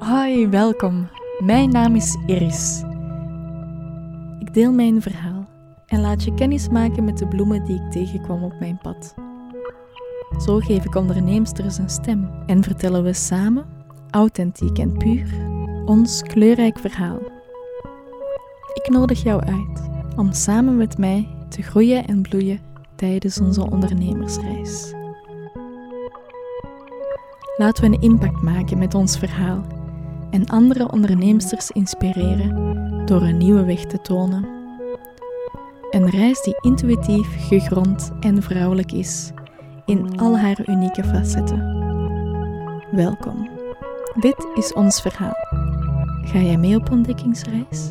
Hoi, welkom. Mijn naam is Iris. Ik deel mijn verhaal en laat je kennis maken met de bloemen die ik tegenkwam op mijn pad. Zo geef ik onderneemsters een stem en vertellen we samen, authentiek en puur, ons kleurrijk verhaal. Ik nodig jou uit om samen met mij te groeien en bloeien tijdens onze ondernemersreis. Laten we een impact maken met ons verhaal en andere onderneemsters inspireren door een nieuwe weg te tonen. Een reis die intuïtief, gegrond en vrouwelijk is in al haar unieke facetten. Welkom. Dit is ons verhaal. Ga jij mee op ontdekkingsreis?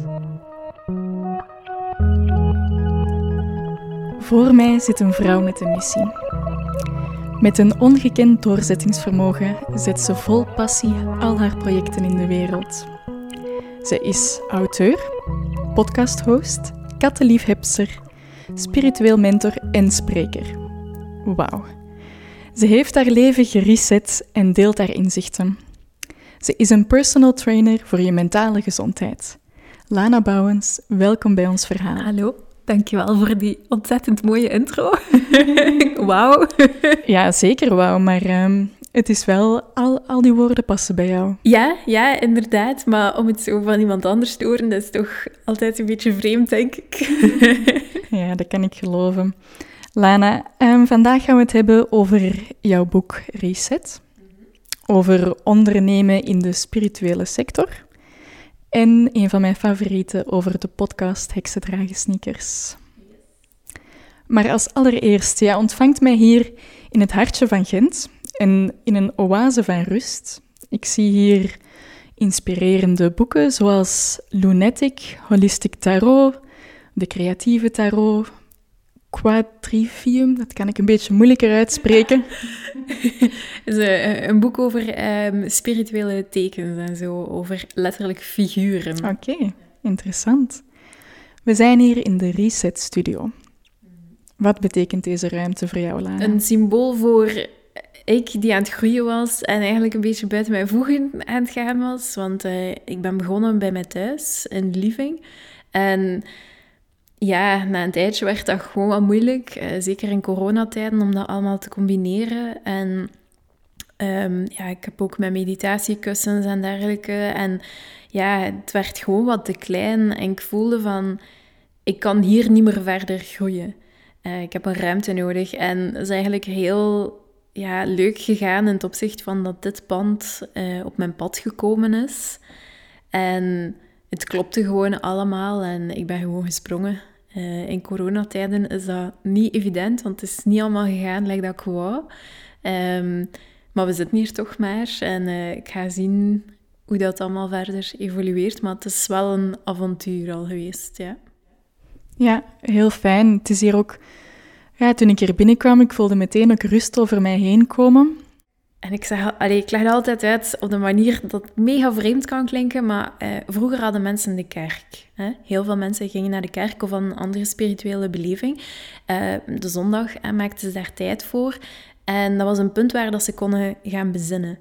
Voor mij zit een vrouw met een missie. Met een ongekend doorzettingsvermogen zet ze vol passie al haar projecten in de wereld. Ze is auteur, podcasthost, kattenliefhebster, spiritueel mentor en spreker. Wauw. Ze heeft haar leven gereset en deelt haar inzichten. Ze is een personal trainer voor je mentale gezondheid. Lana Bouwens, welkom bij ons verhaal. Hallo. Dankjewel voor die ontzettend mooie intro. wauw. ja, zeker wauw, maar ehm, het is wel, al, al die woorden passen bij jou. Ja, ja, inderdaad. Maar om het zo van iemand anders te horen, dat is toch altijd een beetje vreemd, denk ik. ja, dat kan ik geloven. Lana, um, vandaag gaan we het hebben over jouw boek Reset. Over ondernemen in de spirituele sector. En een van mijn favorieten over de podcast Heksen dragen sneakers. Maar als allereerst, ja, ontvangt mij hier in het hartje van Gent en in een oase van rust. Ik zie hier inspirerende boeken zoals Lunatic, Holistic Tarot, de Creatieve Tarot, Quadrivium, dat kan ik een beetje moeilijker uitspreken. is eh, een boek over ehm, spirituele tekens en zo, over letterlijk figuren. Oké, interessant. We zijn hier in de Reset Studio. Wat betekent deze ruimte voor jou, Lana? Een symbool voor ik die aan het groeien was en eigenlijk een beetje buiten mijn voegen aan het gaan was. Want uh, ik ben begonnen bij mij thuis in de living. En ja, na een tijdje werd dat gewoon wat moeilijk. Uh, zeker in coronatijden, om dat allemaal te combineren. En um, ja, ik heb ook mijn meditatiekussens en dergelijke. En ja, het werd gewoon wat te klein. En ik voelde van, ik kan hier niet meer verder groeien. Uh, ik heb een ruimte nodig. En dat is eigenlijk heel ja, leuk gegaan in het opzicht van dat dit pand uh, op mijn pad gekomen is. En het klopte gewoon allemaal en ik ben gewoon gesprongen. Uh, in coronatijden is dat niet evident, want het is niet allemaal gegaan like dat wou. Um, maar we zitten hier toch maar en uh, ik ga zien hoe dat allemaal verder evolueert. Maar het is wel een avontuur al geweest, ja. Ja, heel fijn. Het is hier ook... Ja, toen ik hier binnenkwam, ik voelde meteen ook rust over mij heen komen. En ik, zeg, allee, ik leg het altijd uit op de manier dat mega vreemd kan klinken, maar eh, vroeger hadden mensen de kerk. Hè? Heel veel mensen gingen naar de kerk of een andere spirituele beleving. Uh, de zondag en maakten ze daar tijd voor. En dat was een punt waar dat ze konden gaan bezinnen.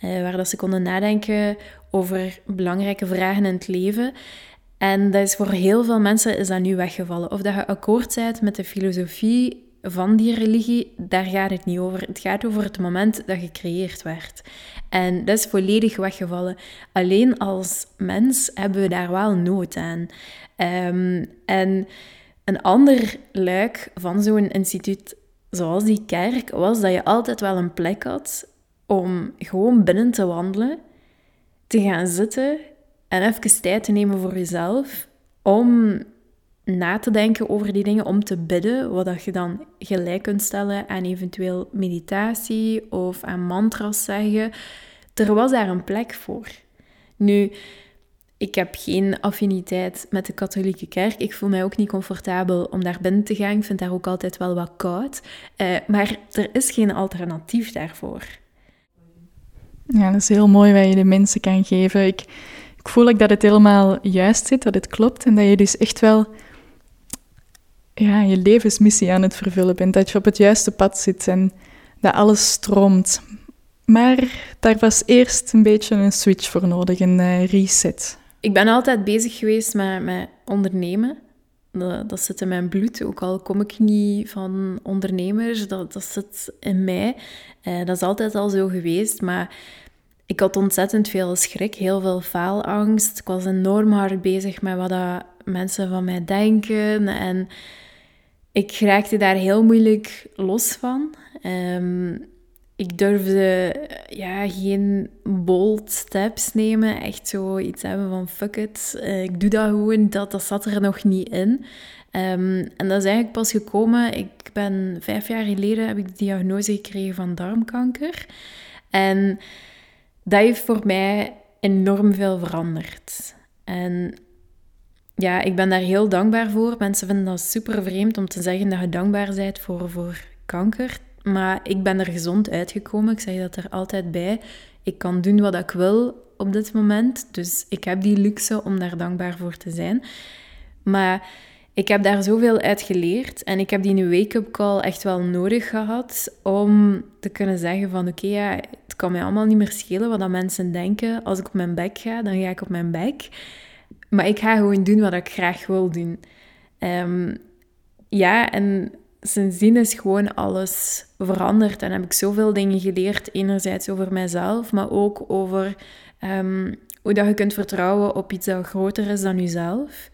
Uh, waar dat ze konden nadenken over belangrijke vragen in het leven. En dat is voor heel veel mensen is dat nu weggevallen. Of dat je akkoord bent met de filosofie van die religie, daar gaat het niet over. Het gaat over het moment dat gecreëerd werd. En dat is volledig weggevallen. Alleen als mens hebben we daar wel nood aan. Um, en een ander luik van zo'n instituut zoals die kerk was dat je altijd wel een plek had om gewoon binnen te wandelen, te gaan zitten en even tijd te nemen voor jezelf om na te denken over die dingen, om te bidden, wat je dan gelijk kunt stellen aan eventueel meditatie of aan mantras zeggen. Er was daar een plek voor. Nu, ik heb geen affiniteit met de katholieke kerk. Ik voel mij ook niet comfortabel om daar binnen te gaan. Ik vind daar ook altijd wel wat koud. Uh, maar er is geen alternatief daarvoor. Ja, dat is heel mooi wat je de mensen kan geven. Ik, ik voel ook dat het helemaal juist zit, dat het klopt. En dat je dus echt wel ja, je levensmissie aan het vervullen bent. Dat je op het juiste pad zit en dat alles stroomt. Maar daar was eerst een beetje een switch voor nodig, een uh, reset. Ik ben altijd bezig geweest met, met ondernemen. Dat, zit in mijn bloed, ook al kom ik niet van ondernemers, dat, dat zit in mij. Uh, dat is altijd al zo geweest, maar ik had ontzettend veel schrik, heel veel faalangst. Ik was enorm hard bezig met wat dat mensen van mij denken en ik raakte daar heel moeilijk los van. Um, ik durfde ja, geen bold steps nemen. Echt zo iets hebben van fuck it. Uh, ik doe dat gewoon. Dat, dat zat er nog niet in. Um, en dat is eigenlijk pas gekomen. Ik ben vijf jaar geleden heb ik de diagnose gekregen van darmkanker. En dat heeft voor mij enorm veel veranderd. En ja, ik ben daar heel dankbaar voor. Mensen vinden dat super vreemd om te zeggen dat je dankbaar bent voor, voor kanker. Maar ik ben er gezond uitgekomen. Ik zeg dat er altijd bij. Ik kan doen wat ik wil op dit moment. Dus ik heb die luxe om daar dankbaar voor te zijn. Maar ik heb daar zoveel uit geleerd. En ik heb die wake-up call echt wel nodig gehad om te kunnen zeggen van oké, het kan mij allemaal niet meer schelen wat dat mensen denken. Als ik op mijn bek ga, dan ga ik op mijn bek. Maar ik ga gewoon doen wat ik graag wil doen. Um, ja, en sindsdien is gewoon alles veranderd en heb ik zoveel dingen geleerd. Enerzijds over mijzelf, maar ook over um, hoe dat je kunt vertrouwen op iets dat groter is dan jezelf.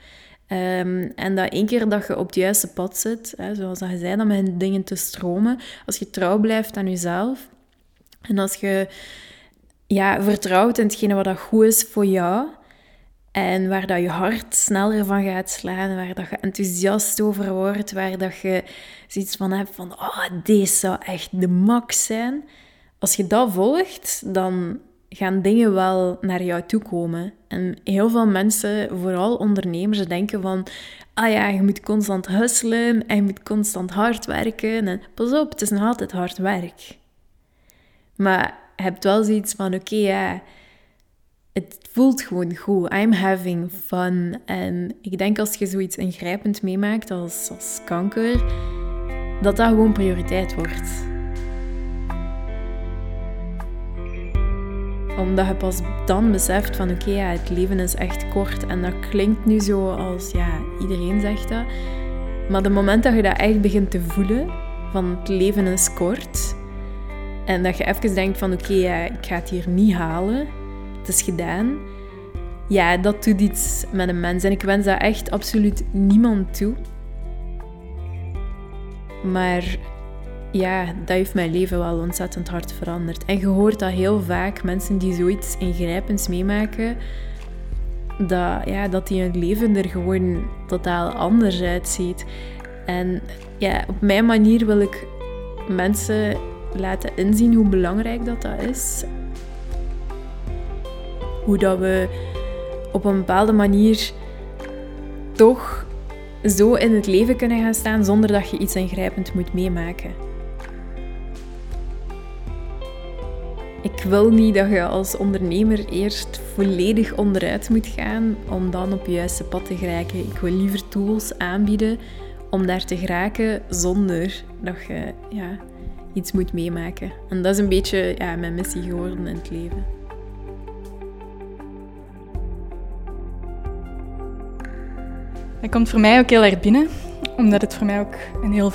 Um, en dat één keer dat je op het juiste pad zit, hè, zoals dat je zei, dan met dingen te stromen. Als je trouw blijft aan jezelf en als je ja, vertrouwt in hetgene wat dat goed is voor jou, en waar dat je hart sneller van gaat slaan, waar dat je enthousiast over wordt, waar dat je zoiets van hebt van, oh, deze zou echt de max zijn. Als je dat volgt, dan gaan dingen wel naar jou toe komen. En heel veel mensen, vooral ondernemers, denken van, ah ja, je moet constant hustelen en je moet constant hard werken. En pas op, het is nog altijd hard werk. Maar je hebt wel zoiets van, oké, ja het voelt gewoon goed. I'm having fun. En ik denk als je zoiets ingrijpend meemaakt als, als kanker, dat dat gewoon prioriteit wordt. Omdat je pas dan beseft van oké, ja, het leven is echt kort. En dat klinkt nu zo als, ja, iedereen zegt dat. Maar de moment dat je dat echt begint te voelen, van het leven is kort. En dat je even denkt van oké, ja, ik ga het hier niet halen is gedaan. Ja, dat doet iets met een mens. En ik wens dat echt absoluut niemand toe. Maar ja, dat heeft mijn leven wel ontzettend hard veranderd. En je hoort dat heel vaak, mensen die zoiets ingrijpends meemaken, dat, ja, dat die hun leven er gewoon totaal anders uitziet. En ja, op mijn manier wil ik mensen laten inzien hoe belangrijk dat, dat is. Hoe dat we op een bepaalde manier toch zo in het leven kunnen gaan staan zonder dat je iets ingrijpend moet meemaken. Ik wil niet dat je als ondernemer eerst volledig onderuit moet gaan om dan op je juiste pad te geraken. Ik wil liever tools aanbieden om daar te geraken zonder dat je ja, iets moet meemaken. En dat is een beetje ja, mijn missie geworden in het leven. Dat komt voor mij ook heel erg binnen, omdat het voor mij ook een heel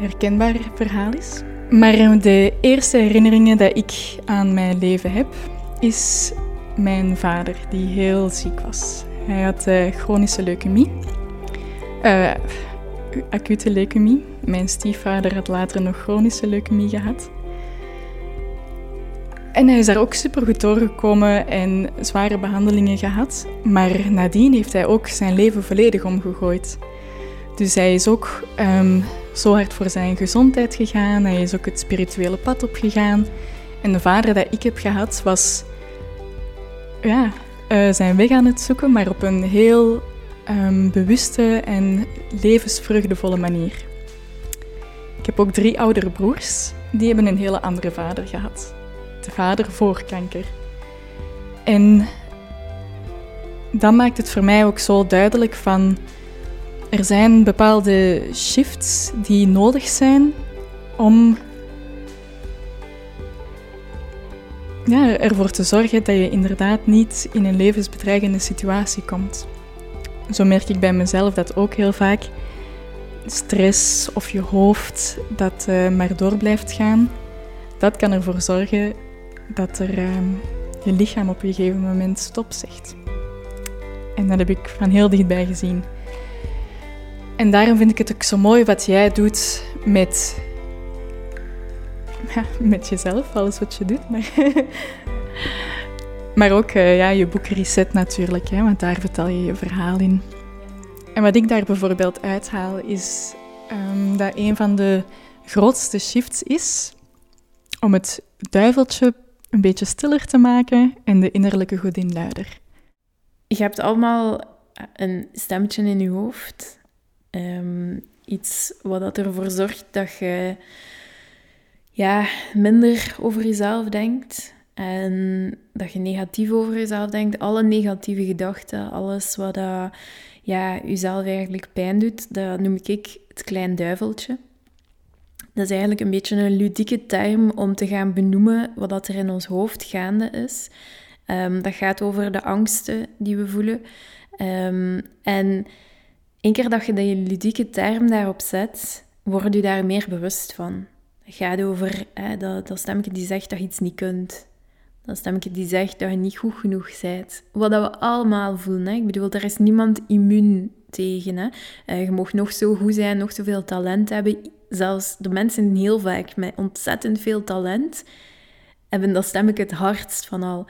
herkenbaar verhaal is. Maar de eerste herinneringen die ik aan mijn leven heb, is mijn vader, die heel ziek was. Hij had uh, chronische leukemie, uh, acute leukemie. Mijn stiefvader had later nog chronische leukemie gehad. En hij is daar ook super goed doorgekomen en zware behandelingen gehad. Maar nadien heeft hij ook zijn leven volledig omgegooid. Dus hij is ook um, zo hard voor zijn gezondheid gegaan. Hij is ook het spirituele pad opgegaan. En de vader dat ik heb gehad was ja, uh, zijn weg aan het zoeken, maar op een heel um, bewuste en levensvreugdevolle manier. Ik heb ook drie oudere broers. Die hebben een hele andere vader gehad vader voor kanker. En dat maakt het voor mij ook zo duidelijk van er zijn bepaalde shifts die nodig zijn om ja, ervoor te zorgen dat je inderdaad niet in een levensbedreigende situatie komt. Zo merk ik bij mezelf dat ook heel vaak stress of je hoofd dat uh, maar door blijft gaan. Dat kan ervoor zorgen dat er, uh, je lichaam op een gegeven moment stop zegt. En dat heb ik van heel dichtbij gezien. En daarom vind ik het ook zo mooi wat jij doet met, ja, met jezelf, alles wat je doet. Maar, maar ook uh, ja, je boek Reset natuurlijk, hè, want daar vertel je je verhaal in. En wat ik daar bijvoorbeeld uithaal is um, dat een van de grootste shifts is om het duiveltje een beetje stiller te maken en de innerlijke godin luider. Je hebt allemaal een stemmetje in je hoofd. Um, iets wat ervoor zorgt dat je ja, minder over jezelf denkt. En dat je negatief over jezelf denkt. Alle negatieve gedachten, alles wat dat, ja, jezelf eigenlijk pijn doet, dat noem ik het klein duiveltje. Dat is eigenlijk een beetje een ludieke term om te gaan benoemen wat er in ons hoofd gaande is. Um, dat gaat over de angsten die we voelen. Um, en één keer dat je die ludieke term daarop zet, word je daar meer bewust van. Het gaat over dat, dat die zegt dat je iets niet kunt. Dat stemmetje die zegt dat je niet goed genoeg bent. Wat dat we allemaal voelen. Hè? Ik bedoel, er is niemand immuun tegen. Hè? Uh, je mag nog zo goed zijn, nog zoveel talent hebben. Zelfs de mensen heel vaak met ontzettend veel talent hebben dat stemmetje het hardst van al.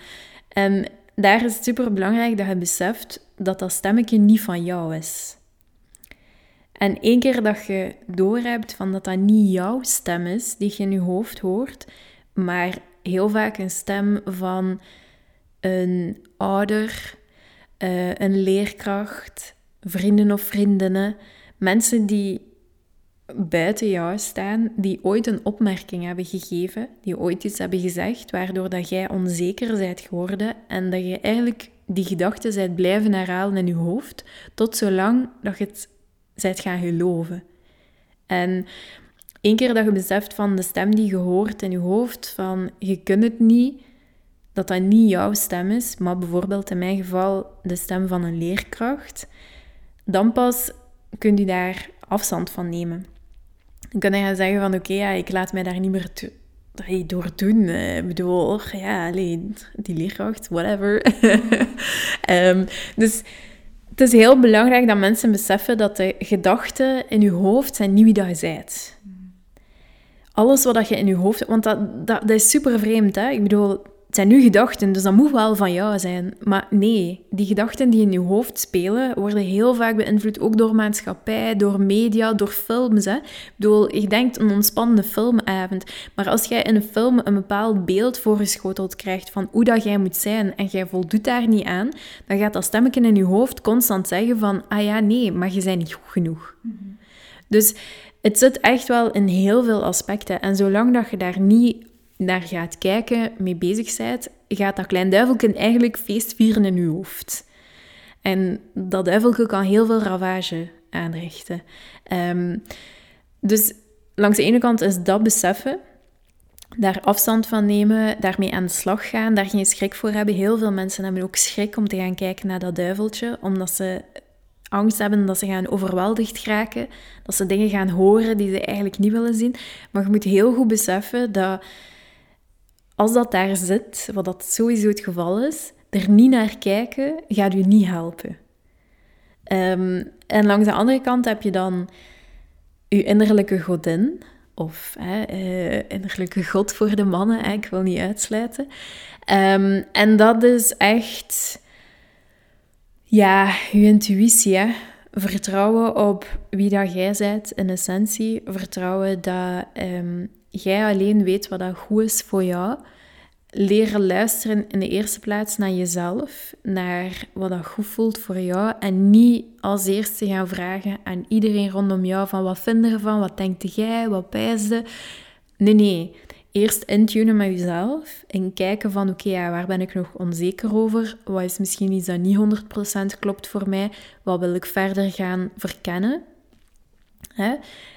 En daar is het super belangrijk dat je beseft dat dat stemmetje niet van jou is. En één keer dat je doorhebt van dat dat niet jouw stem is die je in je hoofd hoort, maar heel vaak een stem van een ouder, uh, een leerkracht, vrienden of vriendinnen, mensen die buiten jou staan, die ooit een opmerking hebben gegeven, die ooit iets hebben gezegd, waardoor dat jij onzeker bent geworden en dat je eigenlijk die gedachten bent blijven herhalen in je hoofd, tot zolang dat je het bent gaan geloven. En één keer dat je beseft van de stem die je hoort in je hoofd, van je kunt het niet, dat dat niet jouw stem is, maar bijvoorbeeld in mijn geval de stem van een leerkracht, dan pas kun je daar afstand van nemen. Dan kun je gaan zeggen van oké, ja, ik laat mij daar niet meer door doen. Eh, ik bedoel, ja, alleen die leerkracht, whatever. um, dus het is heel belangrijk dat mensen beseffen dat de gedachten in je hoofd zijn niet wie dat je bent. Alles wat je in je hoofd... Want dat, dat, dat is super vreemd, hè? Ik bedoel, het zijn nu gedachten, dus dat moet wel van jou zijn. Maar nee, die gedachten die in je hoofd spelen, worden heel vaak beïnvloed ook door maatschappij, door media, door films. Hè. Ik bedoel, je denkt een ontspannende filmavond, maar als jij in een film een bepaald beeld voorgeschoteld krijgt van hoe dat jij moet zijn en jij voldoet daar niet aan, dan gaat dat stemmetje in je hoofd constant zeggen van, ah ja, nee, maar je bent niet goed genoeg. Mhm. Dus het zit echt wel in heel veel aspecten. En zolang dat je daar niet naar gaat kijken, mee bezig bent, gaat dat klein duiveltje eigenlijk feest vieren in je hoofd. En dat duiveltje kan heel veel ravage aanrichten. Ehm, dus langs de ene kant is dat beseffen, daar afstand van nemen, daarmee aan de slag gaan, daar geen schrik voor hebben. Heel veel mensen hebben ook schrik om te gaan kijken naar dat duiveltje, omdat ze angst hebben dat ze gaan overweldigd raken, dat ze dingen gaan horen die ze eigenlijk niet willen zien. Maar je moet heel goed beseffen dat als dat daar zit, wat dat sowieso het geval is, er niet naar kijken gaat u niet helpen. Ehm, en langs de andere kant heb je dan uw innerlijke godin, of hè, uh, innerlijke god voor de mannen, ik wil niet uitsluiten. Ehm, en dat is echt, ja, uw intuïtie. Vertrouwen op wie dat jij bent in essentie. Vertrouwen dat um, jij alleen weet wat dat goed is voor jou. Leren luisteren in de eerste plaats naar jezelf, naar wat dat goed voelt voor jou. En niet als eerste gaan vragen aan iedereen rondom jou van wat vind je ervan, wat denkt jij, wat pijsde. Nee, nee. Eerst intunen met jezelf en kijken van oké, ja, waar ben ik nog onzeker over? Wat is misschien iets dat niet 100% klopt voor mij? Wat wil ik verder gaan verkennen?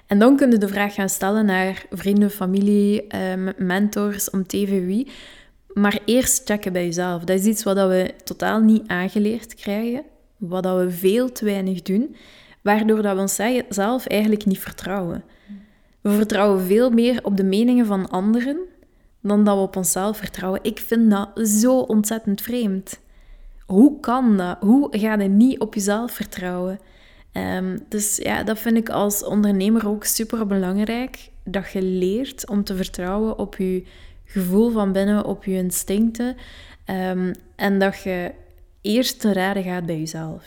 En dan kun je de vraag gaan stellen naar vrienden, familie, ehm, mentors, om te wie. Maar eerst checken bij jezelf. Dat is iets wat we totaal niet aangeleerd krijgen, wat we veel te weinig doen, waardoor dat we onszelf eigenlijk niet vertrouwen. We vertrouwen veel meer op de meningen van anderen dan dat we op onszelf vertrouwen. Ik vind dat zo ontzettend vreemd. Hoe kan dat? Hoe ga je niet op jezelf vertrouwen? Um, dus ja, dat vind ik als ondernemer ook super belangrijk. Dat je leert om te vertrouwen op je gevoel van binnen, op je instincten. Um, en dat je eerst te raden gaat bij jezelf.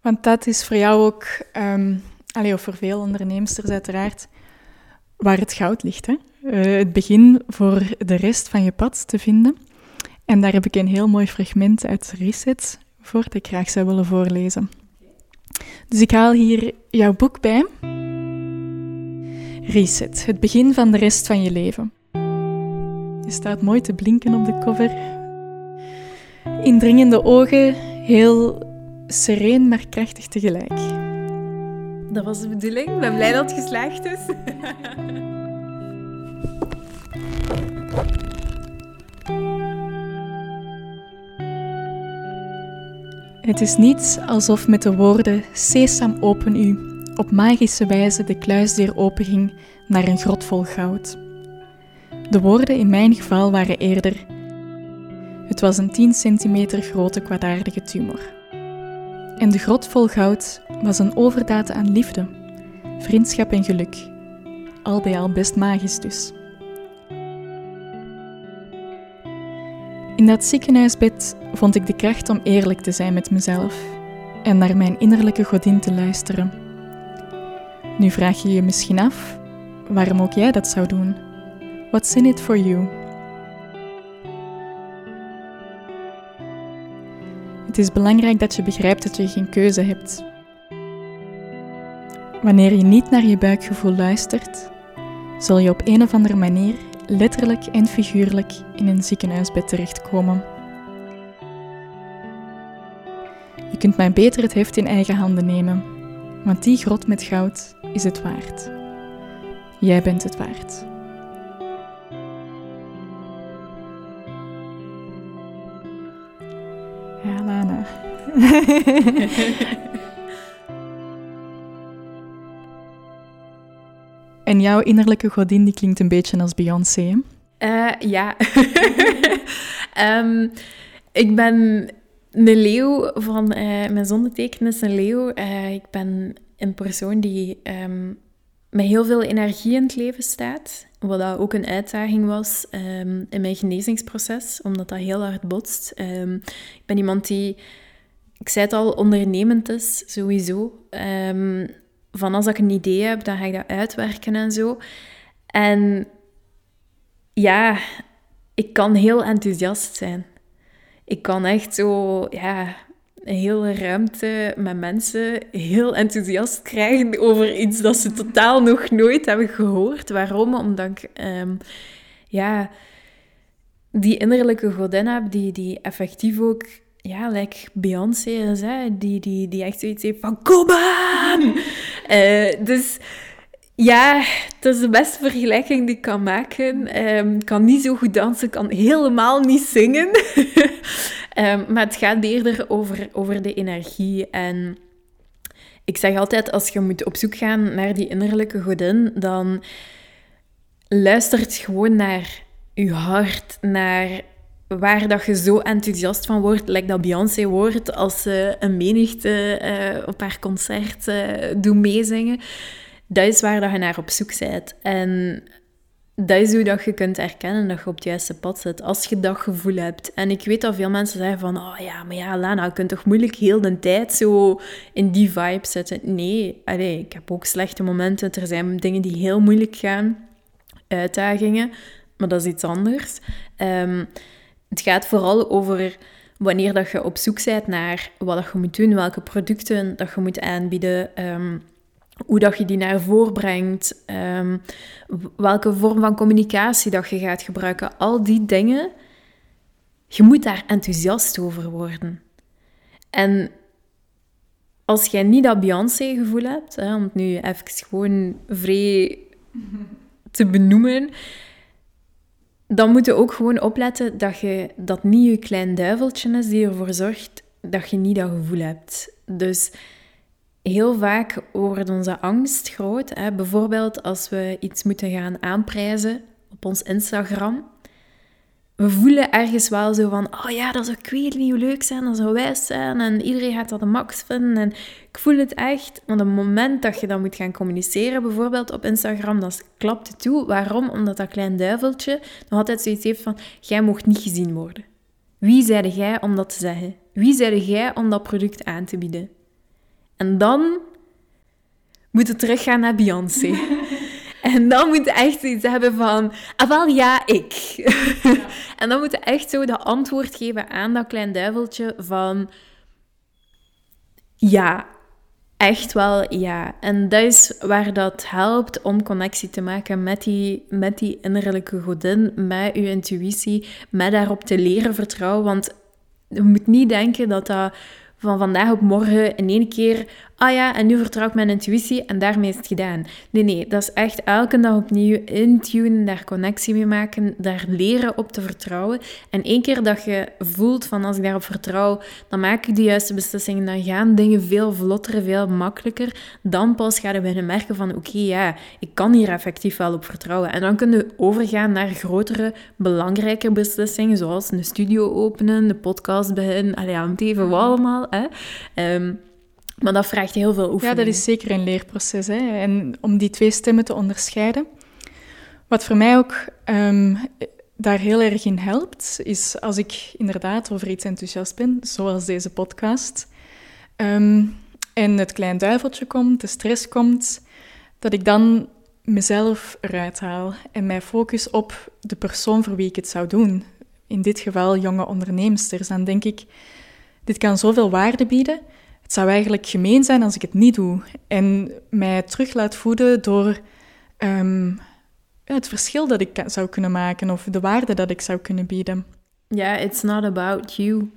Want dat is voor jou ook, um, of voor veel ondernemers uiteraard, waar het goud ligt. Hè? Uh, het begin voor de rest van je pad te vinden. En daar heb ik een heel mooi fragment uit Reset voor dat ik graag zou willen voorlezen. Dus ik haal hier jouw boek bij. Reset, het begin van de rest van je leven. Je staat mooi te blinken op de cover. Indringende ogen, heel sereen, maar krachtig tegelijk. Dat was de bedoeling. Ik ben blij dat het geslaagd is. Het is niet alsof met de woorden Sesam open u op magische wijze de kluisdeur openging naar een grot vol goud. De woorden in mijn geval waren eerder: Het was een 10 centimeter grote kwaadaardige tumor. En de grot vol goud was een overdaad aan liefde, vriendschap en geluk. Al bij al best magisch dus. In dat ziekenhuisbed vond ik de kracht om eerlijk te zijn met mezelf en naar mijn innerlijke godin te luisteren. Nu vraag je je misschien af waarom ook jij dat zou doen. What's in it for you? Het is belangrijk dat je begrijpt dat je geen keuze hebt. Wanneer je niet naar je buikgevoel luistert, zul je op een of andere manier letterlijk en figuurlijk in een ziekenhuisbed terechtkomen. Je kunt maar beter het heft in eigen handen nemen, want die grot met goud is het waard. Jij bent het waard. Ja, Lana. Jouw innerlijke godin die klinkt een beetje als Beyoncé. Uh, ja. um, ik ben een leeuw van... Uh, mijn zonneteken is een leeuw. Uh, ik ben een persoon die um, met heel veel energie in het leven staat. Wat dat ook een uitdaging was um, in mijn genezingsproces, omdat dat heel hard botst. ik ben iemand die... Ik zei het al, ondernemend is, sowieso van als ik een idee heb, dan ga ik dat uitwerken en zo. En ja, ik kan heel enthousiast zijn. Ik kan echt zo, ja, een hele ruimte met mensen heel enthousiast krijgen over iets dat ze totaal nog nooit hebben gehoord. Waarom? Omdat ik, ehm, ja, die innerlijke godin heb die, die effectief ook ja, like Beyoncé is, hè, die, die, die echt zoiets heeft van kom aan! uh, dus ja, het is de beste vergelijking die ik kan maken. Um, kan niet zo goed dansen, kan helemaal niet zingen. um, maar het gaat eerder over, over de energie. En ik zeg altijd, als je moet op zoek gaan naar die innerlijke godin, dan luistert gewoon naar je hart, naar waar dat je zo enthousiast van wordt, lijkt dat Beyoncé wordt als ze een menigte uh, op haar concert uh, meezingen. Dat is waar dat je naar op zoek bent. En dat is hoe dat je kunt erkennen dat je op het juiste pad zit. Als je dat gevoel hebt. En ik weet dat veel mensen zeggen van... Oh ja, maar ja, Lana, je kunt toch moeilijk heel de tijd zo in die vibe zitten. Nee, allee, ik heb ook slechte momenten. Er zijn dingen die heel moeilijk gaan. Uitdagingen. Maar dat is iets anders. Um, het gaat vooral over wanneer dat je op zoek bent naar wat dat je moet doen, welke producten dat je moet aanbieden, ehm, hoe dat je die naar voren brengt, ehm, welke vorm van communicatie dat je gaat gebruiken. Al die dingen, je moet daar enthousiast over worden. En als jij niet dat Beyoncé-gevoel hebt, hè, om het nu even gewoon vrij te benoemen, dan moet je ook gewoon opletten dat je dat niet je klein duiveltje is die ervoor zorgt dat je niet dat gevoel hebt. Dus heel vaak wordt onze angst groot. Hè? Bijvoorbeeld als we iets moeten gaan aanprijzen op ons Instagram we voelen ergens wel zo van, oh ja, dat zou ik weet leuk zijn, dat zou wijs zijn en iedereen gaat dat de max vinden en ik voel het echt. Maar op het moment dat je dan moet gaan communiceren, bijvoorbeeld op Instagram, dan klapt toe. Waarom? Omdat dat klein duiveltje nog altijd zoiets heeft van, jij mocht niet gezien worden. Wie zeide jij om dat te zeggen? Wie zeide jij om dat product aan te bieden? En dan moet het teruggaan naar Beyoncé. En dan moet je echt iets hebben van, ah wel, ja, ik. en dan moet je echt zo de antwoord geven aan dat klein duiveltje van, ja, echt wel ja. En dat is waar dat helpt om connectie te maken met die, met die innerlijke godin, met je intuïtie, met daarop te leren vertrouwen. Want je moet niet denken dat dat van vandaag op morgen in één keer ah ja, en nu vertrouw ik mijn intuïtie en daarmee is het gedaan. Nee, nee, dat is echt elke dag opnieuw intunen, daar connectie mee maken, daar leren op te vertrouwen. En één keer dat je voelt van als ik daarop vertrouw, dan maak ik de juiste beslissingen, dan gaan dingen veel vlotter, veel makkelijker. Dan pas ga je beginnen merken van oké, ja, ik kan hier effectief wel op vertrouwen. En dan kun je overgaan naar grotere, belangrijke beslissingen, zoals een studio openen, de podcast beginnen, allee, aan het even allemaal. Hè. Ehm, maar dat vraagt heel veel oefening. Ja, dat is zeker een leerproces. Hè? En om die twee stemmen te onderscheiden. Wat voor mij ook um, daar heel erg in helpt, is als ik inderdaad over iets enthousiast ben, zoals deze podcast, um, en het klein duiveltje komt, de stress komt, dat ik dan mezelf eruit haal en mij focus op de persoon voor wie ik het zou doen. In dit geval jonge onderneemsters. Dan denk ik, dit kan zoveel waarde bieden het zou eigenlijk gemeen zijn als ik het niet doe. En mij terug laat voeden door ehm, het verschil dat ik zou kunnen maken of de waarde dat ik zou kunnen bieden. Ja, it's not about you.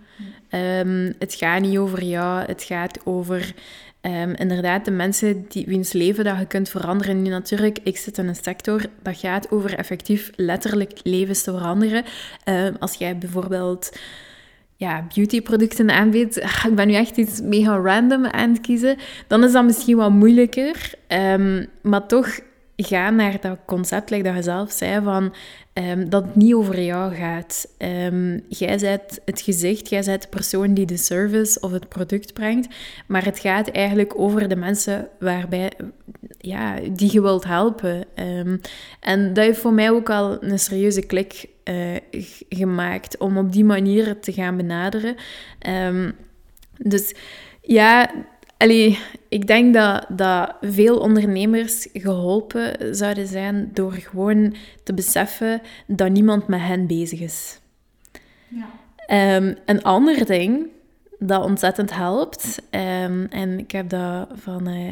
Um, het gaat niet over jou, het gaat over um, inderdaad de mensen die, wiens leven dat je kunt veranderen. Nu natuurlijk, ik zit in een sector dat gaat over effectief letterlijk levens te veranderen. als jij bijvoorbeeld ja, beautyproducten aanbiedt, ik ben nu echt iets mega random aan het kiezen, dan is dat misschien wat moeilijker. Um, maar toch gaan naar dat concept, like dat je zelf zei, van um, dat het niet over jou gaat. Um, jij bent het gezicht, jij bent de persoon die de service of het product brengt, maar het gaat eigenlijk over de mensen waarbij, ja, die je wilt helpen. en dat heeft voor mij ook al een serieuze klik uh, gemaakt om op die manier te gaan benaderen. Dus ja, allee, ik denk dat, dat veel ondernemers geholpen zouden zijn door gewoon te beseffen dat niemand met hen bezig is. Ja. Um, een ander ding dat ontzettend helpt, um, en ik heb dat van uh,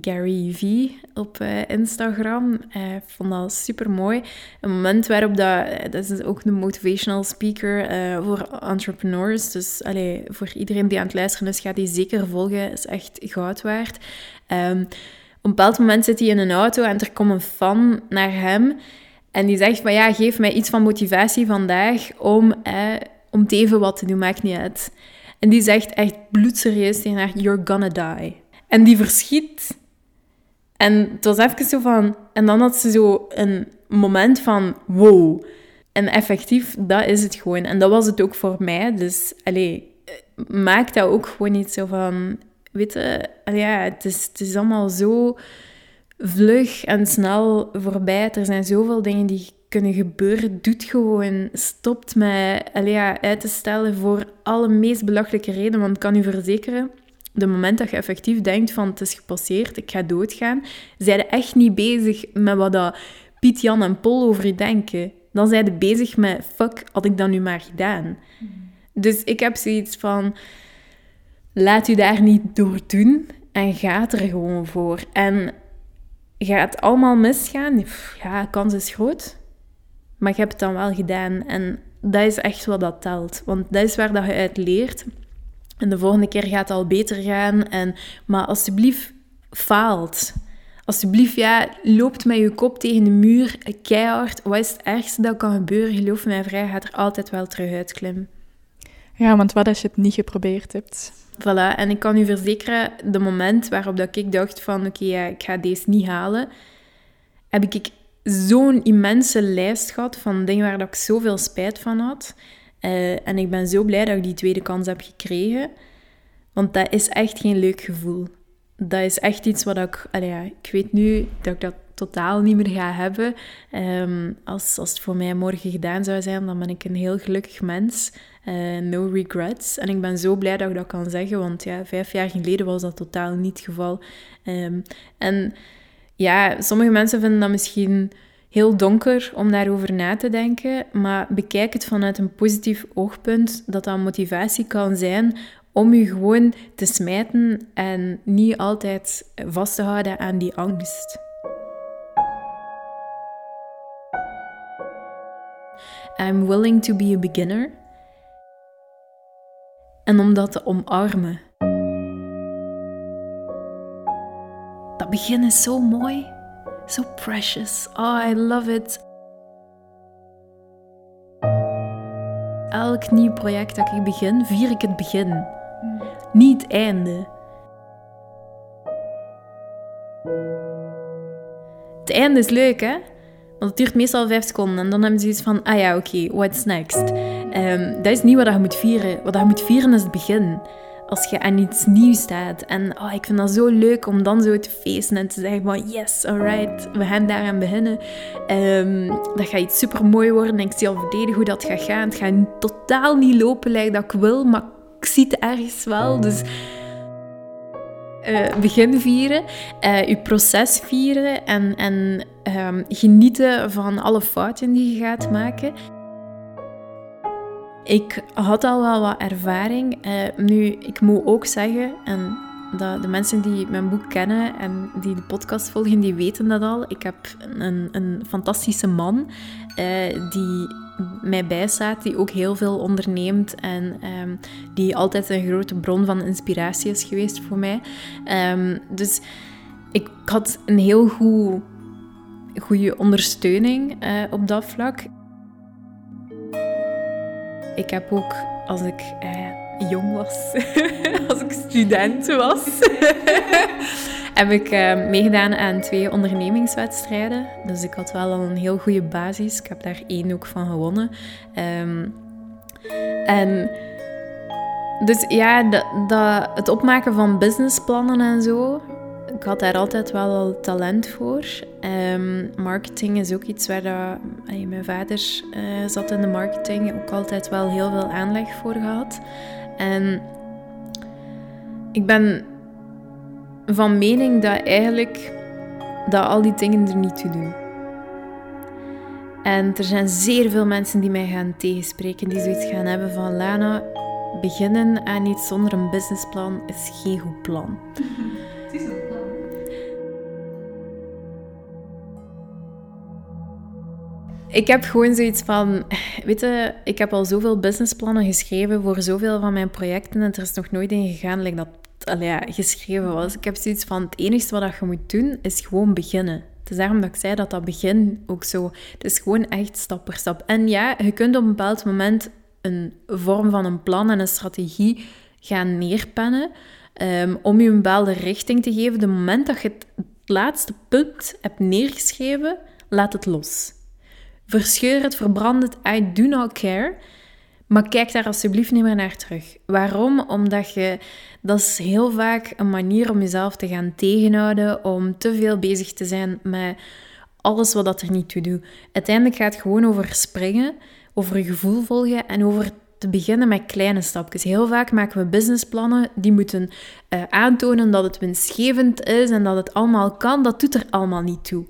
Gary V op uh, Instagram. Uh, ik vond dat super mooi. Een moment waarop dat, eh, dat is ook een motivational speaker voor entrepreneurs. Dus allee, voor iedereen die aan het luisteren is, gaat die zeker volgen. Is echt goud waard. Um, op een bepaald moment zit hij in een auto en er komt een fan naar hem. En die zegt van ja, geef mij iets van motivatie vandaag om, eh, om het even wat te doen, maakt niet uit. En die zegt echt bloedserieus tegen haar, you're gonna die. En die verschiet en het was even zo van... En dan had ze zo een moment van wow. En effectief, dat is het gewoon. En dat was het ook voor mij. Dus, allee, maak dat ook gewoon niet zo van... Weet je, ja, het is, het is allemaal zo vlug en snel voorbij. Er zijn zoveel dingen die kunnen gebeuren. Doet gewoon. Stopt met allee, ja, uit te stellen voor alle meest belachelijke redenen. Want ik kan u verzekeren de moment dat je effectief denkt van het is gepasseerd, ik ga doodgaan, zijn echt niet bezig met wat dat Piet, Jan en Paul over je denken. Dan zijn je bezig met, fuck, had ik dat nu maar gedaan. Dus ik heb zoiets van, laat u daar niet door doen en ga er gewoon voor. En gaat het allemaal misgaan? Ja, kans is groot. Maar je hebt het dan wel gedaan. En dat is echt wat dat telt. Want dat is waar dat je uit leert. En de volgende keer gaat het al beter gaan. En, maar alsjeblieft, faalt. alsjeblieft, ja, loopt met je kop tegen de muur, keihard. Wat is het ergste dat kan gebeuren? Geloof mij vrij, gaat er altijd wel terug uitklimmen. Ja, want wat als je het niet geprobeerd hebt? Voilà, en ik kan u verzekeren, de moment waarop dat ik dacht van, oké, ja, ik ga deze niet halen, heb ik zo'n immense lijst gehad van dingen waar dat ik zoveel spijt van had. Uh, en ik ben zo blij dat ik die tweede kans heb gekregen. Want dat is echt geen leuk gevoel. Dat is echt iets wat ik... ja, ik weet nu dat ik dat totaal niet meer ga hebben. Um, als, als het voor mij morgen gedaan zou zijn, dan ben ik een heel gelukkig mens. Uh, no regrets. En ik ben zo blij dat ik dat kan zeggen, want ja, vijf jaar geleden was dat totaal niet het geval. Um, en ja, sommige mensen vinden dat misschien heel donker om daarover na te denken, maar bekijk het vanuit een positief oogpunt, dat dat motivatie kan zijn om je gewoon te smijten en niet altijd vast te houden aan die angst. I'm willing to be a beginner. En om dat te omarmen. Dat begin is zo mooi, zo precious. Oh, I love it. Elk nieuw project dat ik begin, vier ik het begin, niet het einde. Het einde is leuk, hè? Want het duurt meestal vijf seconden en dan hebben ze iets van, ah ja, oké, what's next? Um, dat is niet wat je moet vieren. Wat je moet vieren is het begin. Als je aan iets nieuws staat. En oh, ik vind dat zo leuk om dan zo te feesten en te zeggen van, yes, alright, we gaan daaraan beginnen. Um, dat gaat iets super mooi worden en ik zie al volledig hoe dat gaat gaan. Het gaat totaal niet lopen lijkt dat ik wil, maar ik zie het ergens wel. Dus uh, begin vieren, je proces vieren en, en um, genieten van alle fouten die je gaat maken. Ik had al wel wat ervaring. Uh, nu, ik moet ook zeggen, en dat de mensen die mijn boek kennen en die de podcast volgen, die weten dat al. Ik heb een, een fantastische man uh, die mij bijstaat, die ook heel veel onderneemt en um, die altijd een grote bron van inspiratie is geweest voor mij. Um, dus ik had een heel goed, goede ondersteuning uh, op dat vlak. Ik heb ook, als ik uh, jong was, als ik student was, heb ik uh, meegedaan aan twee ondernemingswedstrijden. Dus ik had wel al een heel goede basis. Ik heb daar één ook van gewonnen. Um, en dus ja, dat, het opmaken van businessplannen en zo, ik had daar altijd wel al talent voor. Um, marketing is ook iets waar dat, mijn vader uh, zat in de marketing, ook altijd wel heel veel aanleg voor gehad. En ik ben van mening dat eigenlijk dat al die dingen er niet toe doen. En er zijn zeer veel mensen die mij gaan tegenspreken, die zoiets gaan hebben van Lana, beginnen aan iets zonder een businessplan is geen goed plan. Ik heb gewoon zoiets van, weet je, ik heb al zoveel businessplannen geschreven voor zoveel van mijn projecten en er is nog nooit in gegaan like dat allee, geschreven was. Ik heb zoiets van, het enige wat je moet doen, is gewoon beginnen. Het is daarom dat ik zei dat dat begin ook zo... Het is gewoon echt stap per stap. En ja, je kunt op een bepaald moment een vorm van een plan en een strategie gaan neerpennen um, om je een bepaalde richting te geven. De moment dat je het laatste punt hebt neergeschreven, laat het los. Verscheur het, verbrand het, I do not care. Maar kijk daar alsjeblieft niet meer naar terug. Waarom? Omdat je, dat is heel vaak een manier om jezelf te gaan tegenhouden, om te veel bezig te zijn met alles wat dat er niet toe doet. Uiteindelijk gaat het gewoon over springen, over je gevoel volgen en over te beginnen met kleine stapjes. Heel vaak maken we businessplannen die moeten uh, aantonen dat het winstgevend is en dat het allemaal kan. Dat doet er allemaal niet toe.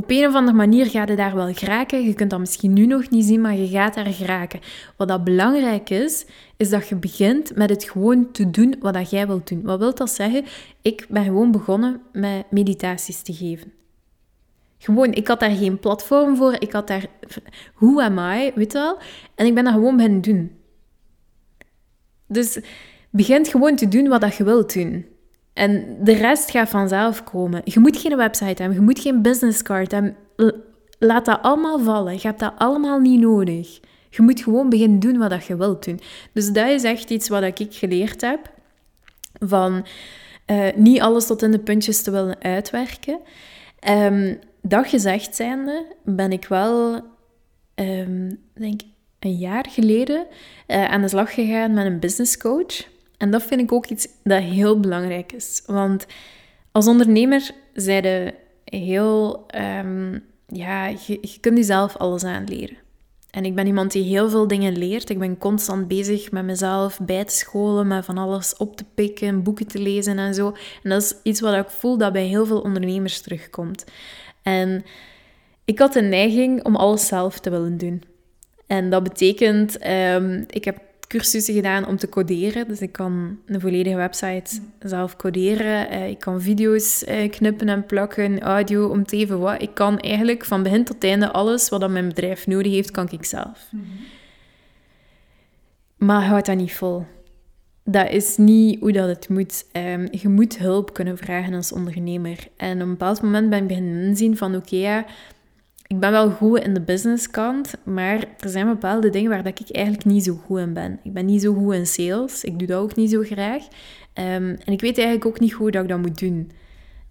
Op een of andere manier ga je daar wel geraken. Je kunt dat misschien nu nog niet zien, maar je gaat daar geraken. Wat dat belangrijk is, is dat je begint met het gewoon te doen wat dat jij wilt doen. Wat wil dat zeggen? Ik ben gewoon begonnen met meditaties te geven. Gewoon, ik had daar geen platform voor. Ik had daar... Who am I? Weet je wel? En ik ben dat gewoon beginnen doen. Dus begin gewoon te doen wat dat je wilt doen. En de rest gaat vanzelf komen. Je moet geen website hebben, je moet geen businesscard hebben. Laat dat allemaal vallen. Je hebt dat allemaal niet nodig. Je moet gewoon beginnen doen wat je wilt doen. Dus dat is echt iets wat ik geleerd heb. Van uh, niet alles tot in de puntjes te willen uitwerken. Um, dat gezegd zijnde ben ik wel, um, denk een jaar geleden uh, aan de slag gegaan met een business coach. En dat vind ik ook iets dat heel belangrijk is. Want als ondernemer zijn je heel... Um, ja, je, je kunt jezelf alles aanleren. En ik ben iemand die heel veel dingen leert. Ik ben constant bezig met mezelf bij te scholen, met van alles op te pikken, boeken te lezen en zo. En dat is iets wat ik voel dat bij heel veel ondernemers terugkomt. En ik had de neiging om alles zelf te willen doen. En dat betekent, um, ik heb cursussen gedaan om te coderen. Dus ik kan een volledige website zelf coderen. Uh, ik kan video's uh, knippen en plakken, audio, om te even wat. Ik kan eigenlijk van begin tot einde alles wat mijn bedrijf nodig heeft, kan ik zelf. Mm -hmm. Maar houd dat niet vol. Dat is niet hoe dat het moet. Um, je moet hulp kunnen vragen als ondernemer. En op een bepaald moment ben ik beginnen inzien van oké, okay, ja, ik ben wel goed in de businesskant, maar er zijn bepaalde dingen waar dat ik eigenlijk niet zo goed in ben. Ik ben niet zo goed in sales, ik doe dat ook niet zo graag. Um, en ik weet eigenlijk ook niet hoe dat ik dat moet doen.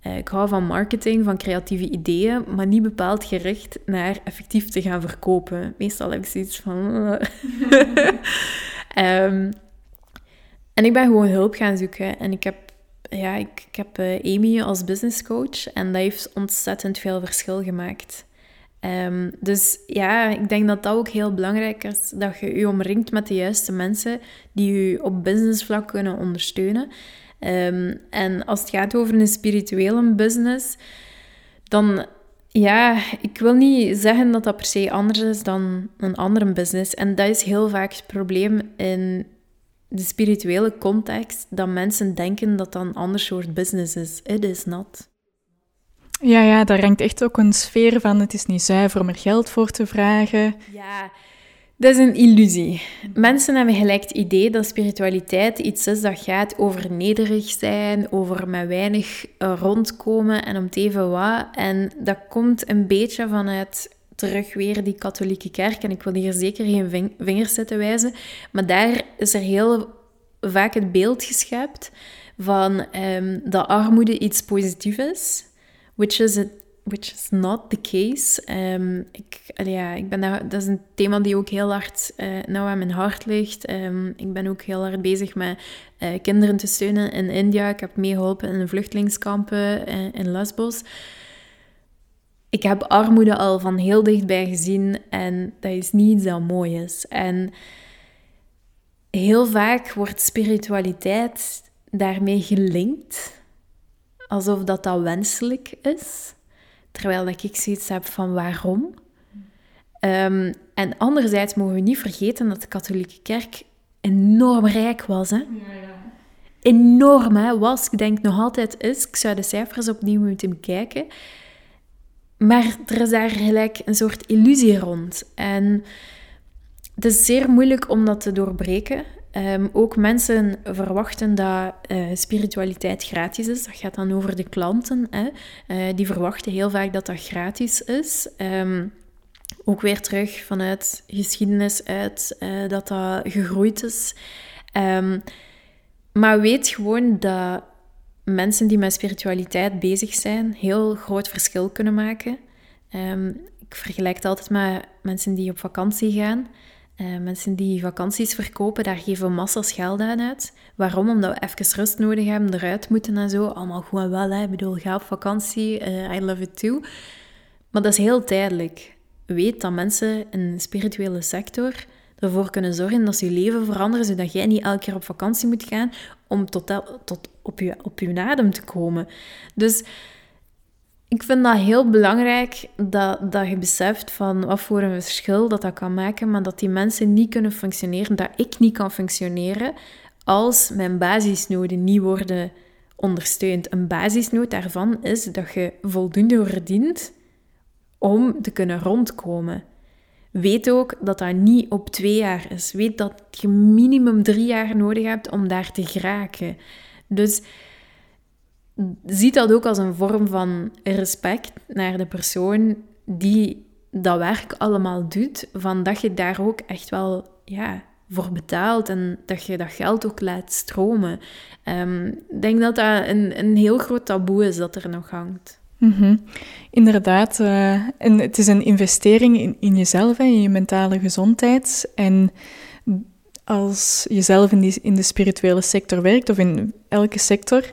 Uh, ik hou van marketing, van creatieve ideeën, maar niet bepaald gericht naar effectief te gaan verkopen. Meestal heb ik zoiets van... um, en ik ben gewoon hulp gaan zoeken. En ik heb, ja, ik, ik heb uh, Amy als business coach en dat heeft ontzettend veel verschil gemaakt. Um, dus ja, ik denk dat dat ook heel belangrijk is, dat je je omringt met de juiste mensen die je op businessvlak kunnen ondersteunen. Um, en als het gaat over een spirituele business, dan ja, ik wil niet zeggen dat dat per se anders is dan een andere business. En dat is heel vaak het probleem in de spirituele context, dat mensen denken dat dat een ander soort business is. It is not. Ja, ja, daar hangt echt ook een sfeer van. Het is niet zuiver om er geld voor te vragen. Ja, dat is een illusie. Mensen hebben gelijk het idee dat spiritualiteit iets is dat gaat over nederig zijn, over met weinig eh, rondkomen en om het even wat. En dat komt een beetje vanuit terug weer die katholieke kerk. En ik wil hier zeker geen vingers zetten wijzen. Maar daar is er heel vaak het beeld geschept van um, dat armoede iets positiefs is which is, it, which is not the case. Um, ik, ja, ik ben daar, dat is een thema die ook heel hard nou aan mijn hart ligt. Um, ik ben ook heel hard bezig met uh, kinderen te steunen in India. Ik heb meegeholpen in vluchtelingskampen uh, in Lesbos. Ik heb armoede al van heel dichtbij gezien en dat is niet iets dat mooi is. En heel vaak wordt spiritualiteit daarmee gelinkt alsof dat, dat wenselijk is. Terwijl dat ik zoiets heb van waarom. Um, en anderzijds mogen we niet vergeten dat de katholieke kerk enorm rijk was. Hè? Ja, ja. Enorm hè? was. Ik denk nog altijd is. Ik zou de cijfers opnieuw moeten bekijken. Maar er is daar gelijk een soort illusie rond. En het is zeer moeilijk om dat te doorbreken. Ehm, ook mensen verwachten dat uh, spiritualiteit gratis is. Dat gaat dan over de klanten. Hè. Uh, die verwachten heel vaak dat dat gratis is. Um, ook weer terug vanuit geschiedenis uit uh, dat dat gegroeid is. Um, maar weet gewoon dat mensen die met spiritualiteit bezig zijn, heel groot verschil kunnen maken. ik vergelijk het altijd met mensen die op vakantie gaan. Uh, mensen die vakanties verkopen, daar geven massa's geld aan uit. Waarom? Omdat we even rust nodig hebben, eruit moeten en zo. Allemaal goed en wel, hè. ik bedoel, ga op vakantie, uh, I love it too. Maar dat is heel tijdelijk. Weet dat mensen in de spirituele sector ervoor kunnen zorgen dat ze je leven veranderen, zodat jij niet elke keer op vakantie moet gaan om tot, tot op, je, op je adem te komen. Dus ik vind dat heel belangrijk dat, dat je beseft van wat voor een verschil dat dat kan maken, maar dat die mensen niet kunnen functioneren, dat ik niet kan functioneren als mijn basisnoden niet worden ondersteund. Een basisnood daarvan is dat je voldoende verdient om te kunnen rondkomen. Weet ook dat dat niet op twee jaar is. Weet dat je minimum drie jaar nodig hebt om daar te geraken. Dus ziet dat ook als een vorm van respect naar de persoon die dat werk allemaal doet, van dat je daar ook echt wel ja, voor betaalt en dat je dat geld ook laat stromen. Ehm, ik denk dat dat een, een heel groot taboe is dat er nog hangt. Mhm. Inderdaad, uh, en het is een investering in, in jezelf en in je mentale gezondheid. En als je zelf in, die, in de spirituele sector werkt, of in elke sector,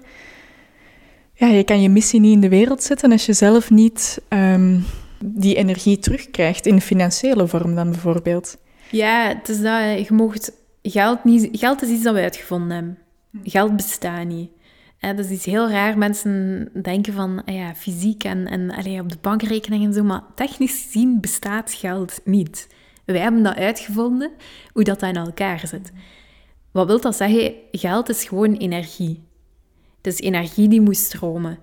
ja, je kan je missie niet in de wereld zetten als je zelf niet um, die energie terugkrijgt in financiële vorm dan bijvoorbeeld. Ja, het is dat je mocht geld niet... Geld is iets dat we uitgevonden hebben. Geld bestaat niet. dat is iets heel raar. Mensen denken van ah ja, fysiek en, en allee, op de bankrekening en zo, maar technisch gezien bestaat geld niet. Wij hebben dat uitgevonden, hoe dat in elkaar zit. Wat wil dat zeggen? Geld is gewoon energie. Is energie die moet stromen.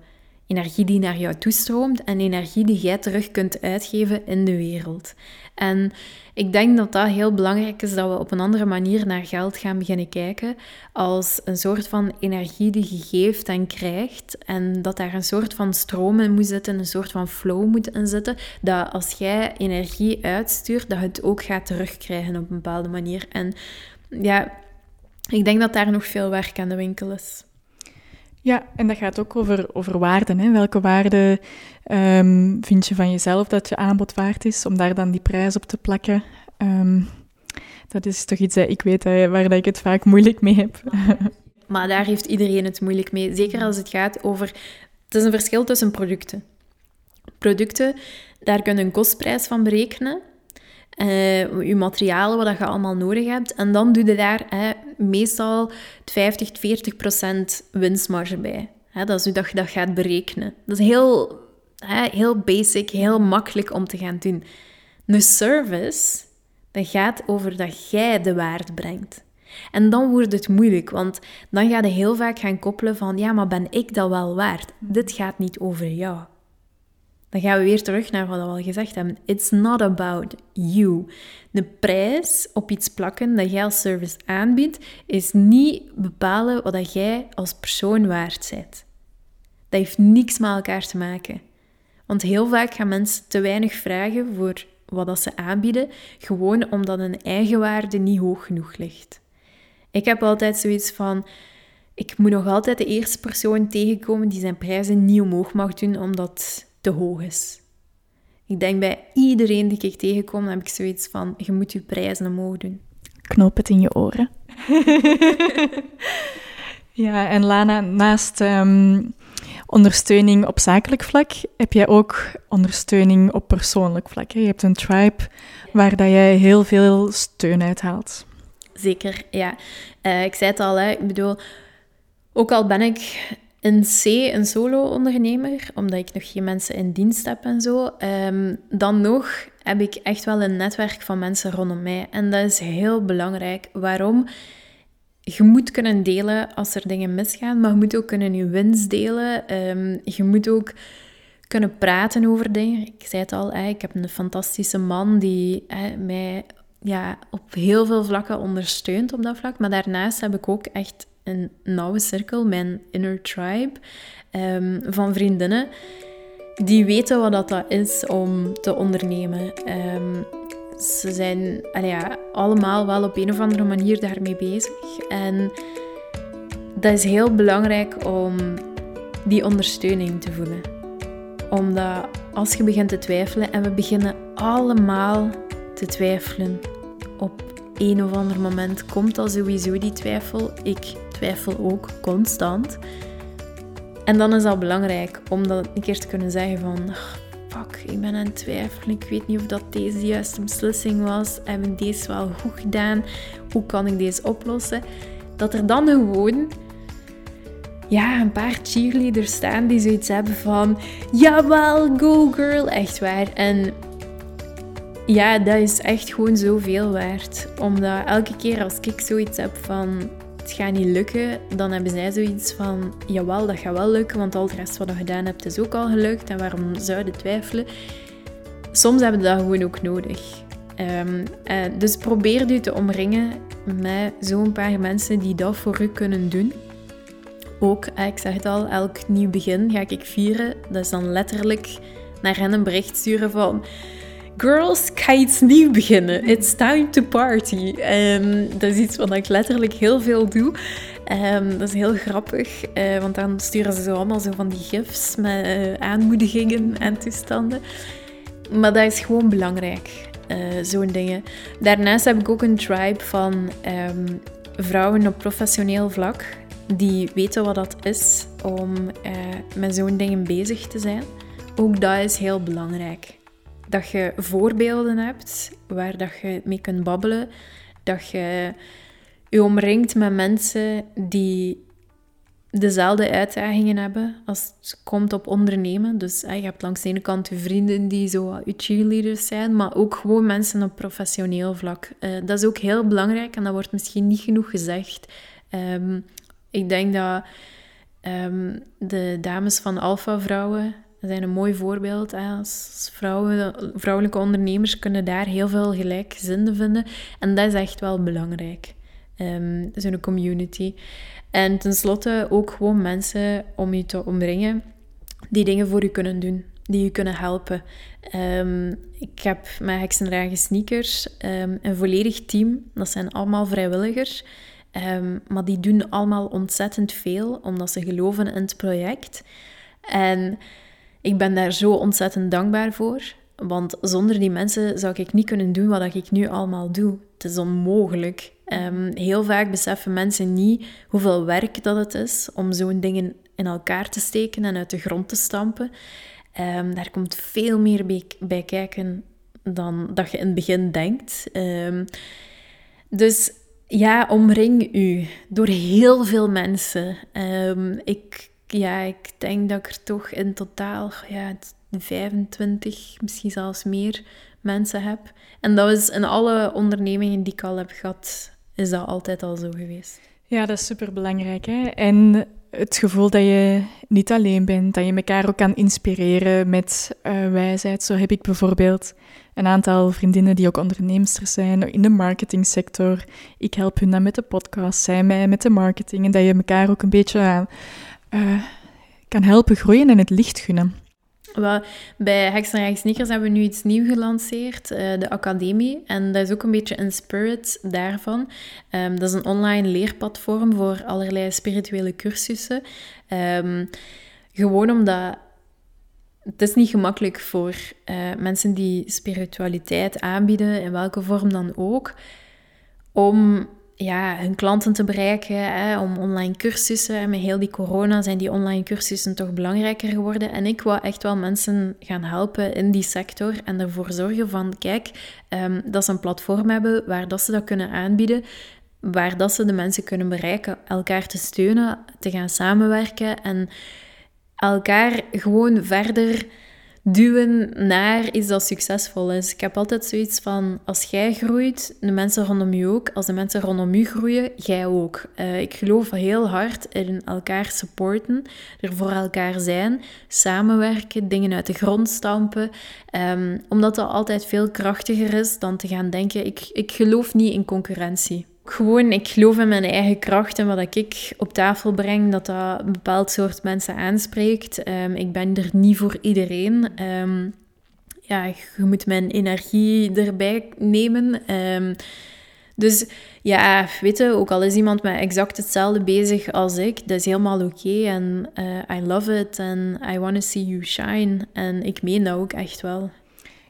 Energie die naar jou toestroomt en energie die jij terug kunt uitgeven in de wereld. En ik denk dat dat heel belangrijk is dat we op een andere manier naar geld gaan beginnen kijken. Als een soort van energie die je geeft en krijgt. En dat daar een soort van stroom in moet zitten, een soort van flow moet in zitten. Dat als jij energie uitstuurt, dat het ook gaat terugkrijgen op een bepaalde manier. En ja, ik denk dat daar nog veel werk aan de winkel is. Ja, en dat gaat ook over, over waarden. Hè? Welke waarden um, vind je van jezelf dat je aanbod waard is, om daar dan die prijs op te plakken? Um, dat is toch iets ik weet waar dat ik het vaak moeilijk mee heb. Maar daar heeft iedereen het moeilijk mee. Zeker als het gaat over... Het is een verschil tussen producten. Producten, daar kun je een kostprijs van berekenen uh, je materialen, wat je allemaal nodig hebt. En dan doe je daar meestal 50, 40 procent winstmarge bij. Hè, dat is hoe dat je dat gaat berekenen. Dat is heel, heel basic, heel makkelijk om te gaan doen. Een service, dat gaat over dat jij de waarde brengt. En dan wordt het moeilijk, want dan ga je heel vaak gaan koppelen van ja, maar ben ik dat wel waard? Dit gaat niet over jou. Dan gaan we weer terug naar wat we al gezegd hebben. It's not about you. De prijs op iets plakken dat jij als service aanbiedt, is niet bepalen wat jij als persoon waard bent. Dat heeft niks met elkaar te maken. Want heel vaak gaan mensen te weinig vragen voor wat dat ze aanbieden, gewoon omdat hun eigen waarde niet hoog genoeg ligt. Ik heb altijd zoiets van, ik moet nog altijd de eerste persoon tegenkomen die zijn prijzen niet omhoog mag doen, omdat te hoog is. Ik denk bij iedereen die ik tegenkom, heb ik zoiets van, je moet je prijzen omhoog doen. Knoop het in je oren. ja, en Lana, naast ehm, ondersteuning op zakelijk vlak, heb jij ook ondersteuning op persoonlijk vlak. Hè? Je hebt een tribe waar dat jij heel veel steun uit haalt. Zeker, ja. Uh, ik zei het al, hè. ik bedoel, ook al ben ik in C een solo-ondernemer, omdat ik nog geen mensen in dienst heb en zo. Um, dan nog heb ik echt wel een netwerk van mensen rondom mij. En dat is heel belangrijk. Waarom? Je moet kunnen delen als er dingen misgaan, maar je moet ook kunnen je winst delen. Um, je moet ook kunnen praten over dingen. Ik zei het al, ik heb een fantastische man die mij ja, op heel veel vlakken ondersteunt op dat vlak. Maar daarnaast heb ik ook echt een nauwe cirkel, mijn inner tribe, um, van vriendinnen die weten wat dat, is om te ondernemen. Um, ze zijn ja, allemaal wel op een of andere manier daarmee bezig. En dat is heel belangrijk om die ondersteuning te voelen. Omdat als je begint te twijfelen, en we beginnen allemaal te twijfelen op een of ander moment, komt al sowieso die twijfel. Ik twijfel ook constant. En dan is dat belangrijk om dat een keer te kunnen zeggen van... Fuck, ik ben aan het twijfelen. Ik weet niet of dat deze de juiste beslissing was. Hebben deze wel goed gedaan? Hoe kan ik deze oplossen? Dat er dan gewoon ja, een paar cheerleaders staan die zoiets hebben van... Jawel, go girl. Echt waar. En ja, dat is echt gewoon zoveel waard. Omdat elke keer als ik zoiets heb van het gaat niet lukken, dan hebben zij zoiets van, jawel, dat gaat wel lukken, want al het rest wat je gedaan hebt is ook al gelukt en waarom zouden twijfelen? Soms hebben we dat gewoon ook nodig. Um, dus probeer je te omringen met zo'n paar mensen die dat voor u kunnen doen. ook, ik zeg het al, elk nieuw begin ga ik vieren. Dat is dan letterlijk naar hen een bericht sturen van... Girls, ga iets nieuw beginnen. It's time to party. Um, dat is iets wat ik letterlijk heel veel doe. Um, dat is heel grappig, uh, want dan sturen ze zo allemaal zo van die gifs met uh, aanmoedigingen en toestanden. Maar dat is gewoon belangrijk, uh, zo'n dingen. Daarnaast heb ik ook een tribe van um, vrouwen op professioneel vlak die weten wat dat is om met zo'n dingen bezig te zijn. Ook dat is heel belangrijk. Dat je voorbeelden hebt waar dat je mee kunt babbelen. Dat je je omringt met mensen die dezelfde uitdagingen hebben als het komt op ondernemen. Dus je hebt langs de ene kant je vrienden die zo je cheerleaders zijn, maar ook gewoon mensen op professioneel vlak. Uh, dat is ook heel belangrijk en dat wordt misschien niet genoeg gezegd. Um, ik denk dat um, de dames van Alpha Vrouwen zijn een mooi voorbeeld. Als vrouwen, vrouwelijke ondernemers kunnen daar heel veel gelijkgezinden vinden. En dat is echt wel belangrijk. Um, Zo'n community. En tenslotte ook gewoon mensen om je te omringen die dingen voor je kunnen doen, die je kunnen helpen. Um, ik heb met Heksendragen Sneakers um, een volledig team. Dat zijn allemaal vrijwilligers. Maar die doen allemaal ontzettend veel, omdat ze geloven in het project. En ik ben daar zo ontzettend dankbaar voor. Want zonder die mensen zou ik niet kunnen doen wat ik nu allemaal doe. Het is onmogelijk. Um, heel vaak beseffen mensen niet hoeveel werk dat het is om zo'n dingen in elkaar te steken en uit de grond te stampen. Um, daar komt veel meer bij, bij, kijken dan dat je in het begin denkt. Um, dus ja, omring u door heel veel mensen. ik, ja, ik denk dat ik er toch in totaal ja, 25, misschien zelfs meer mensen heb. En dat is in alle ondernemingen die ik al heb gehad, is dat altijd al zo geweest. Ja, dat is super belangrijk. Hè? En het gevoel dat je niet alleen bent, dat je elkaar ook kan inspireren met uh, wijsheid. Zo heb ik bijvoorbeeld een aantal vriendinnen die ook onderneemsters zijn in de marketingsector. Ik help hun dan met de podcast, zij mij met de marketing. En dat je elkaar ook een beetje uh, kan helpen groeien en het licht gunnen. Wel, bij Heksenrijk Sneakers hebben we nu iets nieuws gelanceerd, uh, de Academie. En dat is ook een beetje een spirit daarvan. Um, dat is een online leerplatform voor allerlei spirituele cursussen. Um, gewoon omdat het is niet gemakkelijk voor uh, mensen die spiritualiteit aanbieden, in welke vorm dan ook, om ja, hun klanten te bereiken, hè, om online cursussen. En met heel die corona zijn die online cursussen toch belangrijker geworden. En ik wou echt wel mensen gaan helpen in die sector en ervoor zorgen van, kijk, um, dat ze een platform hebben waar dat ze dat kunnen aanbieden, waar dat ze de mensen kunnen bereiken, elkaar te steunen, te gaan samenwerken en elkaar gewoon verder duwen naar iets dat succesvol is. Ik heb altijd zoiets van, als jij groeit, de mensen rondom je ook. Als de mensen rondom je groeien, jij ook. Uh, ik geloof heel hard in elkaar supporten, er voor elkaar zijn, samenwerken, dingen uit de grond stampen. Um, omdat dat altijd veel krachtiger is dan te gaan denken, ik, ik geloof niet in concurrentie gewoon, ik geloof in mijn eigen kracht en wat ik op tafel breng, dat dat een bepaald soort mensen aanspreekt. Um, ik ben er niet voor iedereen. Um, ja, je moet mijn energie erbij nemen. Um, dus ja, weet je, ook al is iemand met exact hetzelfde bezig als ik, dat is helemaal oké. En uh, I love it and I want to see you shine. En ik meen dat ook echt wel.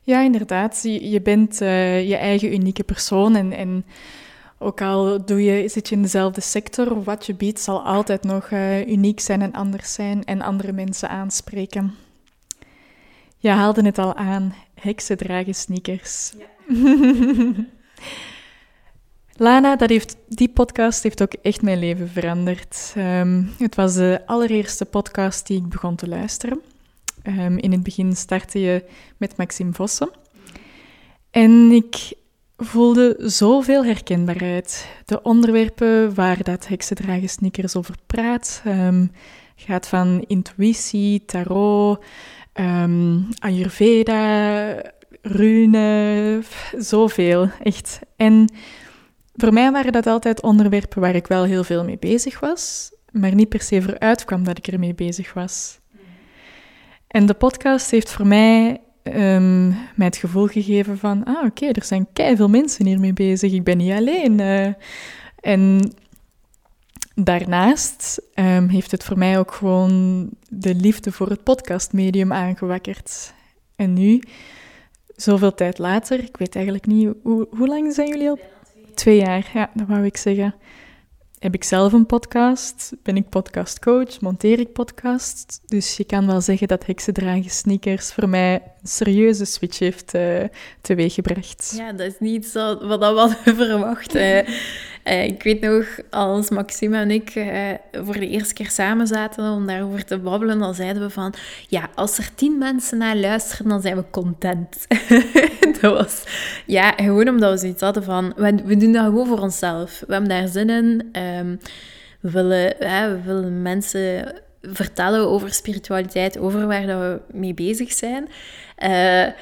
Ja, inderdaad. Je, bent uh, je eigen unieke persoon en... en ook al doe je, zit je in dezelfde sector, wat je biedt zal altijd nog uh, uniek zijn en anders zijn en andere mensen aanspreken. Je haalde het al aan, heksen dragen sneakers. Ja. Lana, dat heeft, die podcast heeft ook echt mijn leven veranderd. Um, het was de allereerste podcast die ik begon te luisteren. Um, in het begin startte je met Maxime Vossen. En ik voelde zoveel herkenbaarheid. De onderwerpen waar dat heksendragen sneakers over praat, um, gaat van intuïtie, tarot, um, ayurveda, rune, zoveel, echt. En voor mij waren dat altijd onderwerpen waar ik wel heel veel mee bezig was, maar niet per se vooruit kwam dat ik ermee bezig was. En de podcast heeft voor mij um, mij het gevoel gegeven van, ah oké, er zijn veel mensen hiermee bezig, ik ben niet alleen. Uh, en daarnaast um, heeft het voor mij ook gewoon de liefde voor het podcastmedium aangewakkerd. En nu, zoveel tijd later, ik weet eigenlijk niet, hoe, hoe lang zijn jullie al? Twee jaar, ja, dat wou ik zeggen heb ik zelf een podcast, ben ik podcastcoach, monteer ik podcasts. Dus je kan wel zeggen dat heksendragen sneakers voor mij een serieuze switch heeft uh, teweeggebracht. Ja, dat is niet zo wat we hadden verwacht. Uh, ik weet nog, als Maxima en ik uh, voor de eerste keer samen zaten om daarover te babbelen, dan zeiden we van, ja, als er tien mensen naar luisteren, dan zijn we content. dat was, ja, gewoon omdat we zoiets hadden van, we, doen dat gewoon voor onszelf. We hebben daar zin in. Um, we, willen, willen mensen vertellen over spiritualiteit, over waar dat we mee bezig zijn. Uh,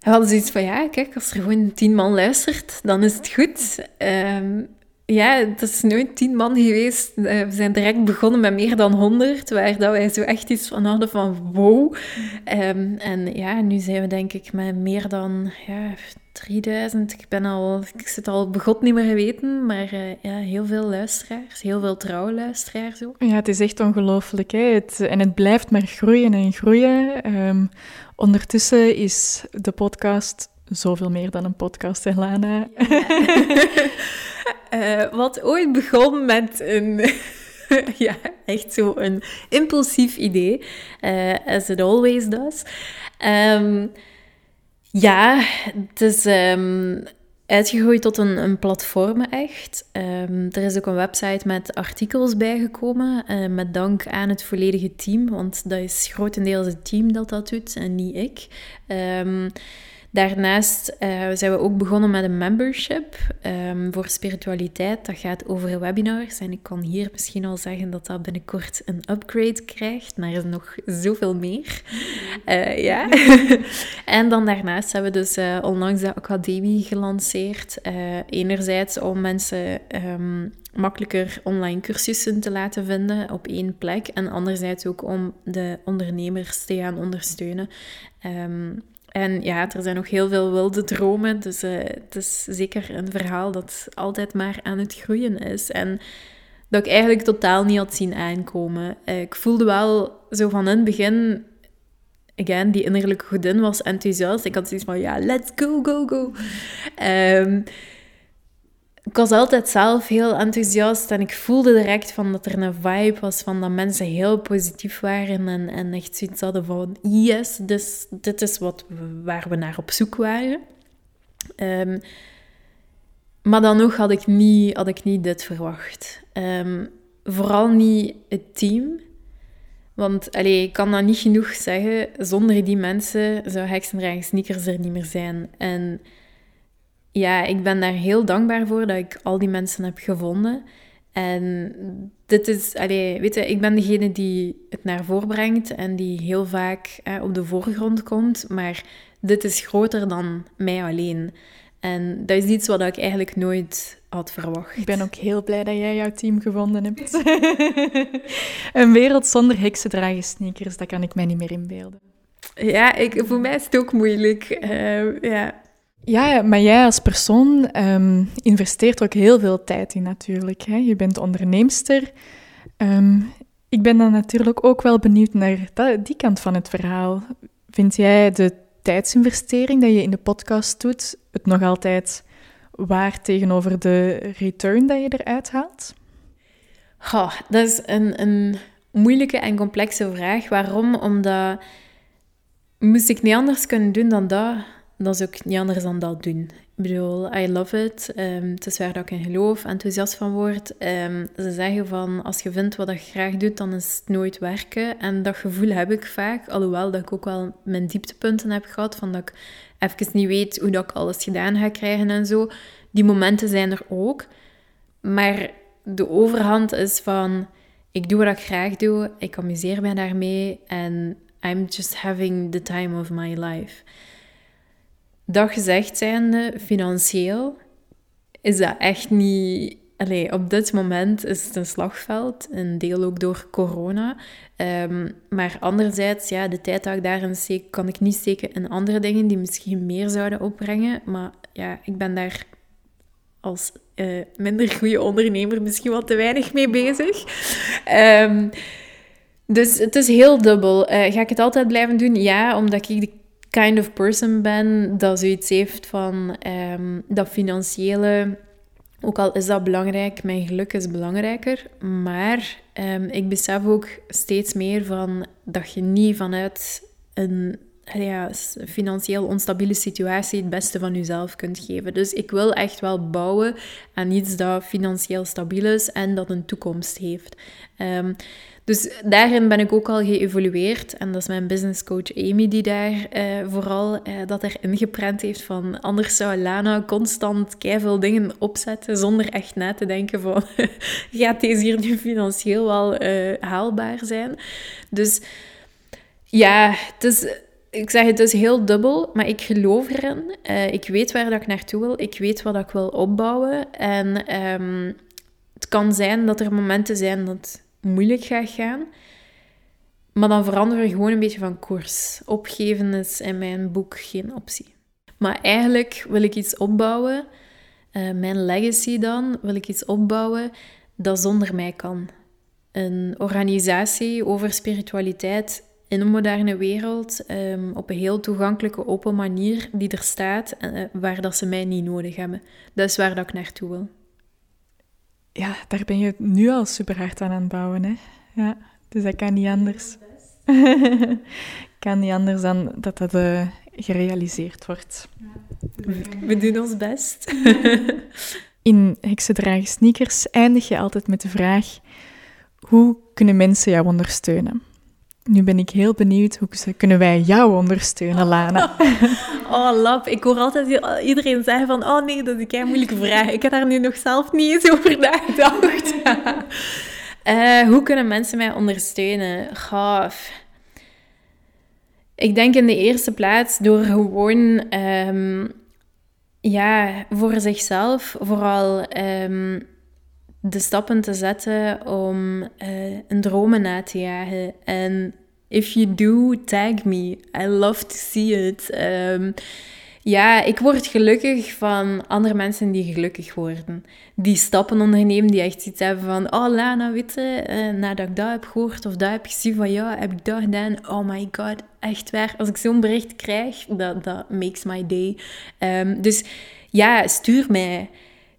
we hadden zoiets van, ja, kijk, als er gewoon tien man luistert, dan is het goed. Um, ja, het is nooit tien man geweest. Eh, we zijn direct begonnen met meer dan honderd, waar dat wij zo echt iets van hadden van wow. Um, en ja, nu zijn we denk ik met meer dan ja, 3000. Ik ben al, ik zit al begot niet meer geweten, maar uh, ja, heel veel luisteraars, heel veel trouwe luisteraars ook. Ja, het is echt ongelooflijk. Hè? Het, en het blijft maar groeien en groeien. Um, ondertussen is de podcast zoveel meer dan een podcast, Helana. Ja. uh, wat ooit begon met een... ja, echt zo impulsief idee, uh, as it always does. Um, ja, het is um, uitgegroeid tot een, een platform echt. Um, er is ook een website met artikels bijgekomen, uh, met dank aan het volledige team, want dat is grotendeels het team dat dat doet en niet ik. Um, Daarnaast uh, zijn we ook begonnen met een membership um, voor spiritualiteit. Dat gaat over webinars. En ik kan hier misschien al zeggen dat dat binnenkort een upgrade krijgt. Maar er is nog zoveel meer. Uh, ja. en dan daarnaast hebben we dus uh, onlangs de academie gelanceerd. enerzijds om mensen um, makkelijker online cursussen te laten vinden op één plek. En anderzijds ook om de ondernemers te gaan ondersteunen. Um, en ja, er zijn nog heel veel wilde dromen. Dus uh, het is zeker een verhaal dat altijd maar aan het groeien is. En dat ik eigenlijk totaal niet had zien aankomen. Uh, ik voelde wel zo van in het begin... Again, die innerlijke godin was enthousiast. Ik had zoiets van, ja, let's go, go, go. Um, ik was altijd zelf heel enthousiast en ik voelde direct van dat er een vibe was van dat mensen heel positief waren en, en echt zoiets hadden van yes, dus, dit is wat, waar we naar op zoek waren. Um, maar dan nog had ik niet, had ik niet dit verwacht. Um, vooral niet het team. Want allee, ik kan dat niet genoeg zeggen. Zonder die mensen zou Heksendragen Sneakers er niet meer zijn. En ja, ik ben daar heel dankbaar voor dat ik al die mensen heb gevonden. En dit is, allee, weet je, ik ben degene die het naar voren brengt en die heel vaak op de voorgrond komt. Maar dit is groter dan mij alleen. En dat is iets wat ik eigenlijk nooit had verwacht. Ik ben ook heel blij dat jij jouw team gevonden hebt. een wereld zonder heksen dragen sneakers, dat kan ik mij niet meer inbeelden. Ja, ik, voor mij is het ook moeilijk. Uh, ja. Ja, maar jij als persoon um, investeert ook heel veel tijd in natuurlijk. Hè? Je bent onderneemster. Um, ik ben dan natuurlijk ook wel benieuwd naar die kant van het verhaal. Vind jij de tijdsinvestering dat je in de podcast doet het nog altijd waar tegenover de return dat je eruit haalt? Dat is een, een moeilijke en complexe vraag. Waarom? Omdat moest ik niet anders kunnen doen dan dat dat is ook niet anders dan dat doen. Ik bedoel, I love it. Um, het is waar dat ik in geloof, enthousiast van word. Um, ze zeggen van, als je vindt wat je graag doet, dan is het nooit werken. En dat gevoel heb ik vaak, alhoewel dat ik ook wel mijn dieptepunten heb gehad, van dat ik even niet weet hoe dat ik alles gedaan ga krijgen en zo. Die momenten zijn er ook. Maar de overhand is van, ik doe wat ik graag doe, ik amuseer me daarmee en I'm just having the time of my life. Dat gezegd zijnde, financieel is dat echt niet allee, op dit moment is het een slagveld, een deel ook door corona. Ehm, maar anderzijds, ja, de tijd dat ik daarin steek, kan ik niet steken in andere dingen die misschien meer zouden opbrengen. Maar ja, ik ben daar als uh, minder goede ondernemer misschien wat te weinig mee bezig. Um, dus het is heel dubbel. Uh, ga ik het altijd blijven doen? Ja, omdat ik de kind of person ben dat zoiets heeft van um, dat financiële. Ook al is dat belangrijk, mijn geluk is belangrijker. Maar um, ik besef ook steeds meer van dat je niet vanuit een ja, financieel onstabiele situatie het beste van jezelf kunt geven. Dus ik wil echt wel bouwen aan iets dat financieel stabiel is en dat een toekomst heeft. Um, dus daarin ben ik ook al geëvolueerd. En dat is mijn businesscoach Amy die daar eh, vooral eh, dat erin geprent heeft van... Anders zou Lana constant veel dingen opzetten zonder echt na te denken van... gaat deze hier nu financieel wel eh, haalbaar zijn? Dus ja, het. Ik zeg het is heel dubbel, maar ik geloof erin. Uh, ik weet waar dat ik naartoe wil. Ik weet wat ik wil opbouwen. En um, het kan zijn dat er momenten zijn dat moeilijk gaat gaan. Maar dan veranderen we gewoon een beetje van koers. Opgeven is in mijn boek geen optie. Maar eigenlijk wil ik iets opbouwen, uh, mijn legacy dan, wil ik iets opbouwen dat zonder mij kan. Een organisatie over spiritualiteit in een moderne wereld, um, op een heel toegankelijke, open manier die er staat, uh, waar dat ze mij niet nodig hebben. Dat is waar dat ik naartoe wil ja, daar ben je nu al super hard aan aan het bouwen. Hè? Ja, dus dat kan niet anders. kan niet anders dan dat dat uh, gerealiseerd wordt. We doen ons best. In Heksendragen Sneakers eindig je altijd met de vraag: hoe kunnen mensen jou ondersteunen? Nu ben ik heel benieuwd, hoe kunnen wij jou ondersteunen, Lana? Oh, lap. Ik hoor altijd iedereen zeggen van... Oh nee, dat is een moeilijke vraag. Ik heb daar nu nog zelf niet eens over nagedacht. uh, hoe kunnen mensen mij ondersteunen? Gaaf. Ik denk in de eerste plaats door gewoon... Um, ja, voor zichzelf vooral... Um, de stappen te zetten om uh, een dromen na te jagen. En if you do, tag me. I love to see it. Um, ja, ik word gelukkig van andere mensen die gelukkig worden. Die stappen ondernemen, die echt iets hebben van... Oh, Lana, weet je, uh, nadat ik dat heb gehoord of dat heb gezien van... Ja, heb ik dat gedaan? Oh my god, echt waar. Als ik zo'n bericht krijg, dat, dat makes my day. Um, dus ja, stuur mij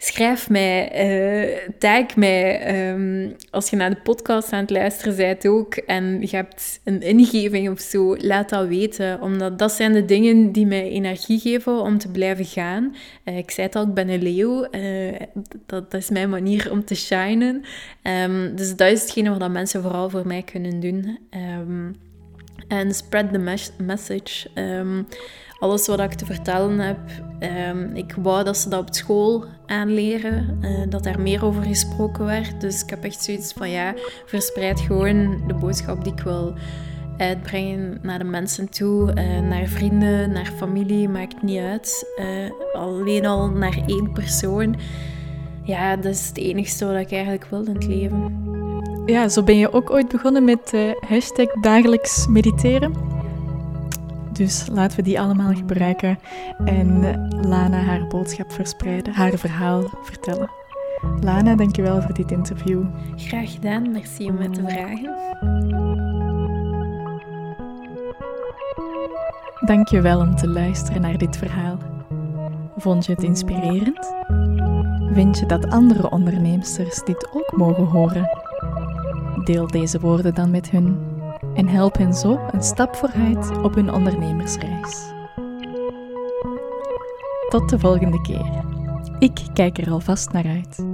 schrijf mij, uh, tag mij. Um, als je naar de podcast aan het luisteren bent ook en je hebt een ingeving of zo, laat dat weten. Omdat dat zijn de dingen die mij energie geven om te blijven gaan. Uh, ik zei het al, ik ben een leeuw. Uh, dat, dat, is mijn manier om te shinen. Um, dus dat is hetgene wat mensen vooral voor mij kunnen doen. Um, en spread the mes message alles wat ik te vertellen heb. Um, ik wou dat ze dat op school aanleren, uh, dat daar meer over gesproken werd. Dus ik heb echt zoiets van ja, verspreid gewoon de boodschap die ik wil uitbrengen naar de mensen toe, uh, naar vrienden, naar familie, maakt niet uit. Uh, alleen al naar één persoon. Ja, dat is het enigste wat ik eigenlijk wil in het leven. Ja, zo ben je ook ooit begonnen met hashtag dagelijks mediteren. Dus laten we die allemaal gebruiken en Lana haar boodschap verspreiden, haar verhaal vertellen. Lana, dankjewel voor dit interview. Graag gedaan, merci om me te vragen. Dankjewel om te luisteren naar dit verhaal. Vond je het inspirerend? Vind je dat andere onderneemsters dit ook mogen horen? Deel deze woorden dan met hun en help hen zo een stap vooruit op hun ondernemersreis. Tot de volgende keer. Ik kijk er alvast naar uit.